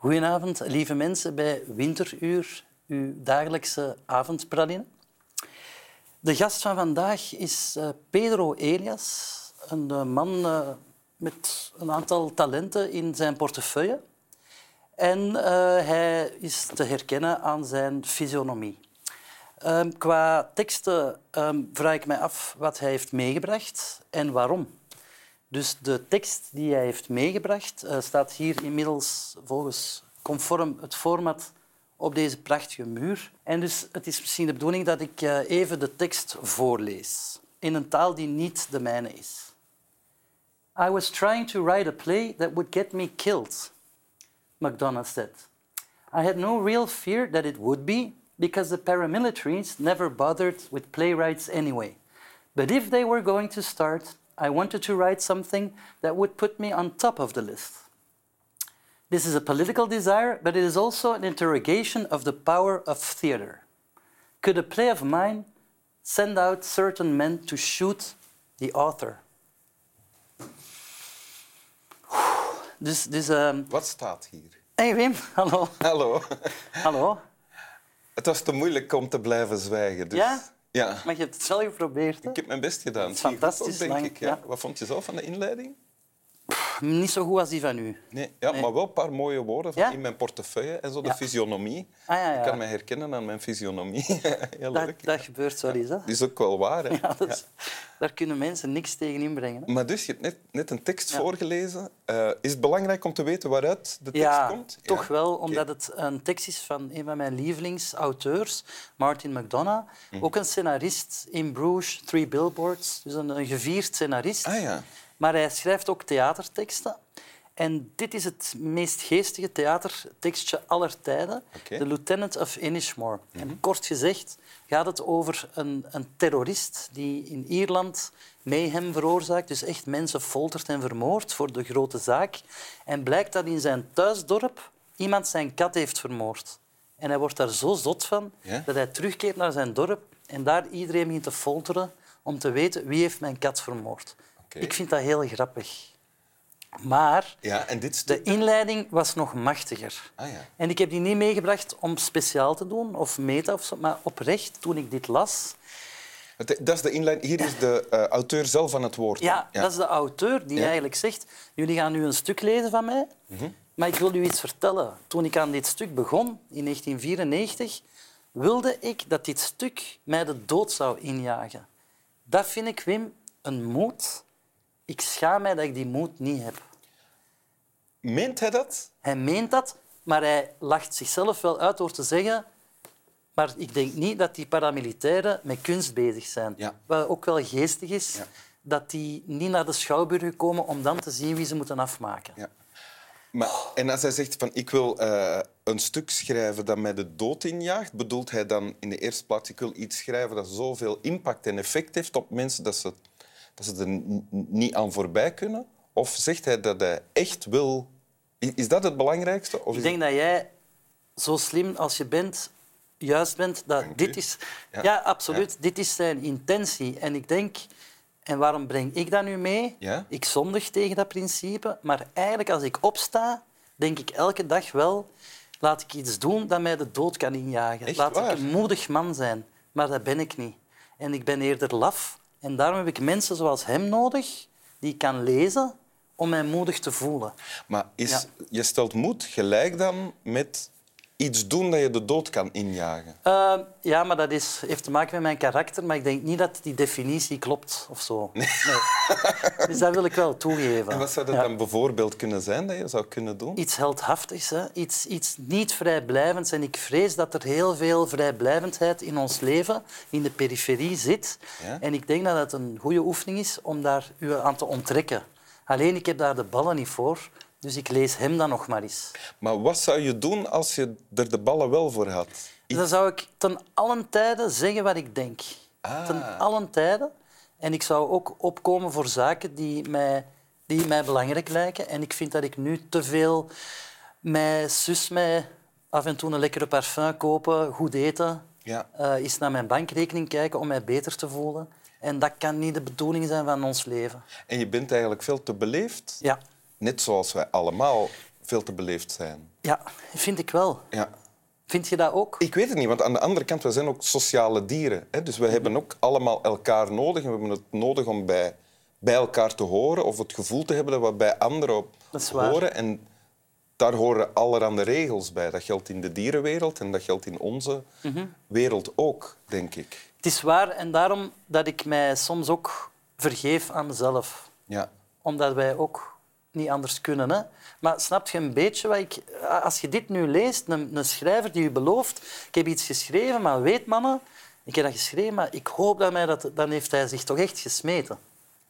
Goedenavond, lieve mensen bij Winteruur, uw dagelijkse avondpraline. De gast van vandaag is uh, Pedro Elias, een uh, man uh, met een aantal talenten in zijn portefeuille. En hij is te herkennen aan zijn fysionomie. Um, qua teksten um, vraag ik mij af wat hij heeft meegebracht en waarom. Dus de tekst die hij heeft meegebracht uh, staat hier inmiddels volgens conform het format op deze prachtige muur. En dus het is misschien de bedoeling dat ik uh, even de tekst voorlees in een taal die niet de mijne is. I was trying to write a play that would get me killed, MacDonald said. I had no real fear that it would be, because the paramilitaries never bothered with playwrights anyway. But if they were going to start, I wanted to write something that would put me on top of the list. This is a political desire, but it is also an interrogation of the power of theater. Could a play of mine send out certain men to shoot the author? Dus, dus, um... Wat staat hier? Hey Wim, hallo. Hallo. hallo. Het was te moeilijk om te blijven zwijgen. Dus... Ja? Ja. Maar je hebt het wel geprobeerd. Hè? Ik heb mijn best gedaan. Fantastisch denk lang, ik. Ja. ja. Wat vond je zelf van de inleiding? Niet zo goed als die van u. Nee, ja, Nee. maar wel een paar mooie woorden van Ja? in mijn portefeuille en zo de Ja. fysionomie. Ah, ja. Ik kan mij herkennen aan mijn fysionomie. Heel Dat, leuk. dat gebeurt wel eens. Hè? Dat is ook wel waar. Hè? Ja, Daar kunnen mensen niks tegen inbrengen. Hè? Maar dus, je hebt net, net een tekst voorgelezen. Eh, is het belangrijk om te weten waaruit de tekst Ja, komt? toch Ja. wel, Oké. omdat het een tekst is van een van mijn lievelingsauteurs, Martin McDonough. Ook een scenarist in Bruges, Three Billboards, dus een, een gevierd scenarist. Ah ja. Maar hij schrijft ook theaterteksten. En dit is het meest geestige theatertekstje aller tijden. The Lieutenant of Inishmore. En kort gezegd gaat het over een, een terrorist die in Ierland mayhem veroorzaakt. Dus echt mensen foltert en vermoordt voor de grote zaak. En blijkt dat in zijn thuisdorp iemand zijn kat heeft vermoord. En hij wordt daar zo zot van dat hij terugkeert naar zijn dorp en daar iedereen begint te folteren om te weten wie heeft mijn kat vermoord. Ik vind dat heel grappig. Maar Ja, en dit de inleiding was nog machtiger. Ah ja. En ik heb die niet meegebracht om speciaal te doen of meta of zo, maar oprecht, toen ik dit las... Dat is de inleiding. Hier is de eh, auteur zelf aan het woord. Ja, dat is de auteur die eigenlijk zegt... Jullie gaan nu een stuk lezen van mij, Mhm. maar ik wil u iets vertellen. Toen ik aan dit stuk begon, in 1994, wilde ik dat dit stuk mij de dood zou injagen. Dat vind ik, Wim, een moed. Ik schaam mij dat ik die moed niet heb. Meent hij dat? Hij meent dat, maar hij lacht zichzelf wel uit door te zeggen... Maar ik denk niet dat die paramilitairen met kunst bezig zijn. Ja. Wat ook wel geestig is, Ja. dat die niet naar de schouwburg komen om dan te zien wie ze moeten afmaken. Ja. Maar, en als hij zegt van ik wil eh, een stuk schrijven dat mij de dood injaagt, bedoelt hij dan in de eerste plaats ik wil iets schrijven dat zoveel impact en effect heeft op mensen dat ze, dat ze er niet aan voorbij kunnen? Of zegt hij dat hij echt wil... Is dat het belangrijkste? Of Ik denk dat jij, zo slim als je bent, juist bent dat Dank dit u. is... Ja. Ja, absoluut. Dit is zijn intentie. En ik denk... En waarom breng ik dat nu mee? Ja? Ik zondig tegen dat principe. Maar eigenlijk, als ik opsta, denk ik elke dag wel... Laat ik iets doen dat mij de dood kan injagen. Echt laat waar? ik een moedig man zijn. Maar dat ben ik niet. En ik ben eerder laf. En daarom heb ik mensen zoals hem nodig, die ik kan lezen, om mij moedig te voelen. Maar is, Ja. je stelt moed gelijk dan met iets doen dat je de dood kan injagen? Uh, ja, maar dat is, heeft te maken met mijn karakter. Maar ik denk niet dat die definitie klopt of zo. Nee. Dus dat wil ik wel toegeven. En wat zou dat Ja. dan bijvoorbeeld kunnen zijn dat je zou kunnen doen? Iets heldhaftigs, hè? Iets, iets niet vrijblijvends. En ik vrees dat er heel veel vrijblijvendheid in ons leven, in de periferie, zit. Ja? En ik denk dat het een goede oefening is om daar u aan te onttrekken. Alleen, ik heb daar de ballen niet voor. Dus ik lees hem dan nog maar eens. Maar wat zou je doen als je er de ballen wel voor had? Dan zou ik ten allen tijde zeggen wat ik denk. Ah. Ten allen tijde. En ik zou ook opkomen voor zaken die mij, die mij belangrijk lijken. En ik vind dat ik nu te veel mij zus mij af en toe een lekkere parfum kopen, goed eten, Ja. eh, eens naar mijn bankrekening kijken om mij beter te voelen. En dat kan niet de bedoeling zijn van ons leven. En je bent eigenlijk veel te beleefd. Ja, Net zoals wij allemaal veel te beleefd zijn. Ja, vind ik wel. Ja. Vind je dat ook? Ik weet het niet, want aan de andere kant, we zijn ook sociale dieren. Hè? Dus we hebben ook allemaal elkaar nodig. En we hebben het nodig om bij, bij elkaar te horen of het gevoel te hebben dat we bij anderen op Dat is waar. horen. En daar horen allerhande regels bij. Dat geldt in de dierenwereld en dat geldt in onze Mhm. wereld ook, denk ik. Het is waar en daarom dat ik mij soms ook vergeef aan mezelf. Ja. Omdat wij ook niet anders kunnen. Hè? Maar snap je een beetje wat ik... Als je dit nu leest, een, een schrijver die u belooft... Ik heb iets geschreven, maar weet mannen... Ik heb dat geschreven, maar ik hoop dat mij dat... Dan heeft hij zich toch echt gesmeten.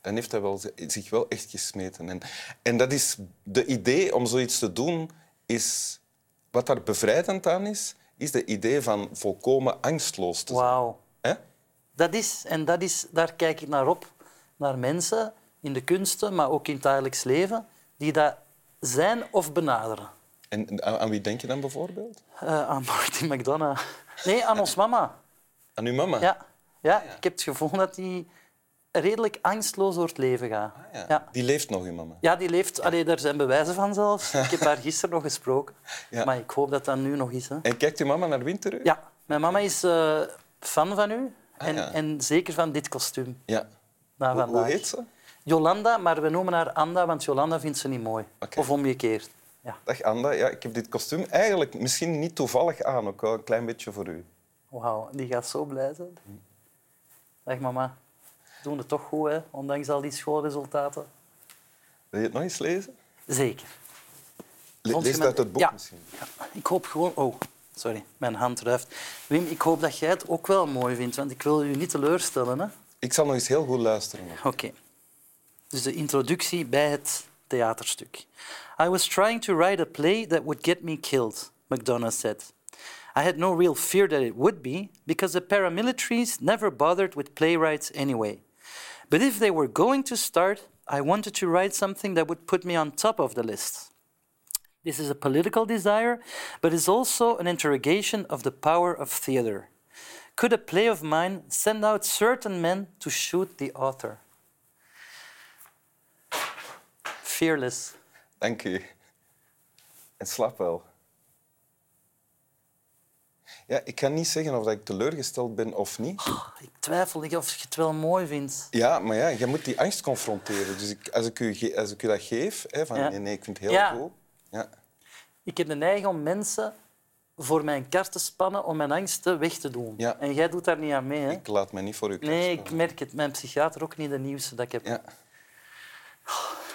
dan heeft hij wel, zi- zich wel echt gesmeten. En, en dat is de idee om zoiets te doen, is wat daar bevrijdend aan is, is de idee van volkomen angstloos te zijn. Wauw. Dat is, en dat is, daar kijk ik naar op. Naar mensen in de kunsten, maar ook in het dagelijks leven, die dat zijn of benaderen. En aan, aan wie denk je dan bijvoorbeeld? Eh, aan Martin McDonough. Nee, aan ons mama. Aan uw mama? Ja. Ja, ik heb het gevoel dat die redelijk angstloos door het leven gaat. Ah, ja. Ja. Die leeft nog, uw mama. Ja, die leeft. Allee, daar zijn bewijzen van zelfs. Ik heb haar gisteren nog gesproken. Ja. Maar ik hoop dat dat nu nog is. Hè. En kijkt uw mama naar Winteruur? Ja, mijn mama is eh, fan van u. En, ja. en zeker van dit kostuum. Ja. Hoe, hoe heet ze? Jolanda, maar we noemen haar Anda, want Jolanda vindt ze niet mooi. Of omgekeerd. Ja. Dag Anda. Ja, ik heb dit kostuum eigenlijk misschien niet toevallig aan, ook wel een klein beetje voor u. Wauw, die gaat zo blij zijn. Dag mama. We doen het toch goed, hè? ondanks al die schoolresultaten. Wil je het nog eens lezen? Zeker. Le- Lees het mijn- uit het boek Ja. misschien. Ja, ik hoop gewoon... Oh, sorry, mijn hand ruift. Wim, ik hoop dat jij het ook wel mooi vindt, want ik wil je niet teleurstellen. Hè? Ik zal nog eens heel goed luisteren. Oké. Dus de introductie bij het theaterstuk. I was trying to write a play that would get me killed, McDonough said. I had no real fear that it would be, because the paramilitaries never bothered with playwrights anyway. But if they were going to start, I wanted to write something that would put me on top of the list. This is a political desire, but is also an interrogation of the power of theater. Could a play of mine send out certain men to shoot the author? Fearless. Dank u. En slaap wel. Ja, ik kan niet zeggen of dat ik teleurgesteld ben of niet. Ik twijfel niet of je het wel mooi vindt. Ja, maar ja, je moet die angst confronteren. Dus ik, als, ik u, ge- als ik u dat geef, hè, van Ja. nee, nee, ik vind het heel Ja. goed. Ja. Ik heb de neiging om mensen voor mijn kar te spannen om mijn angsten weg te doen. Ja. En jij doet daar niet aan mee. Hè? Ik laat me niet voor u Nee, ik merk het. Mijn psychiater ook niet de nieuwste dat ik heb.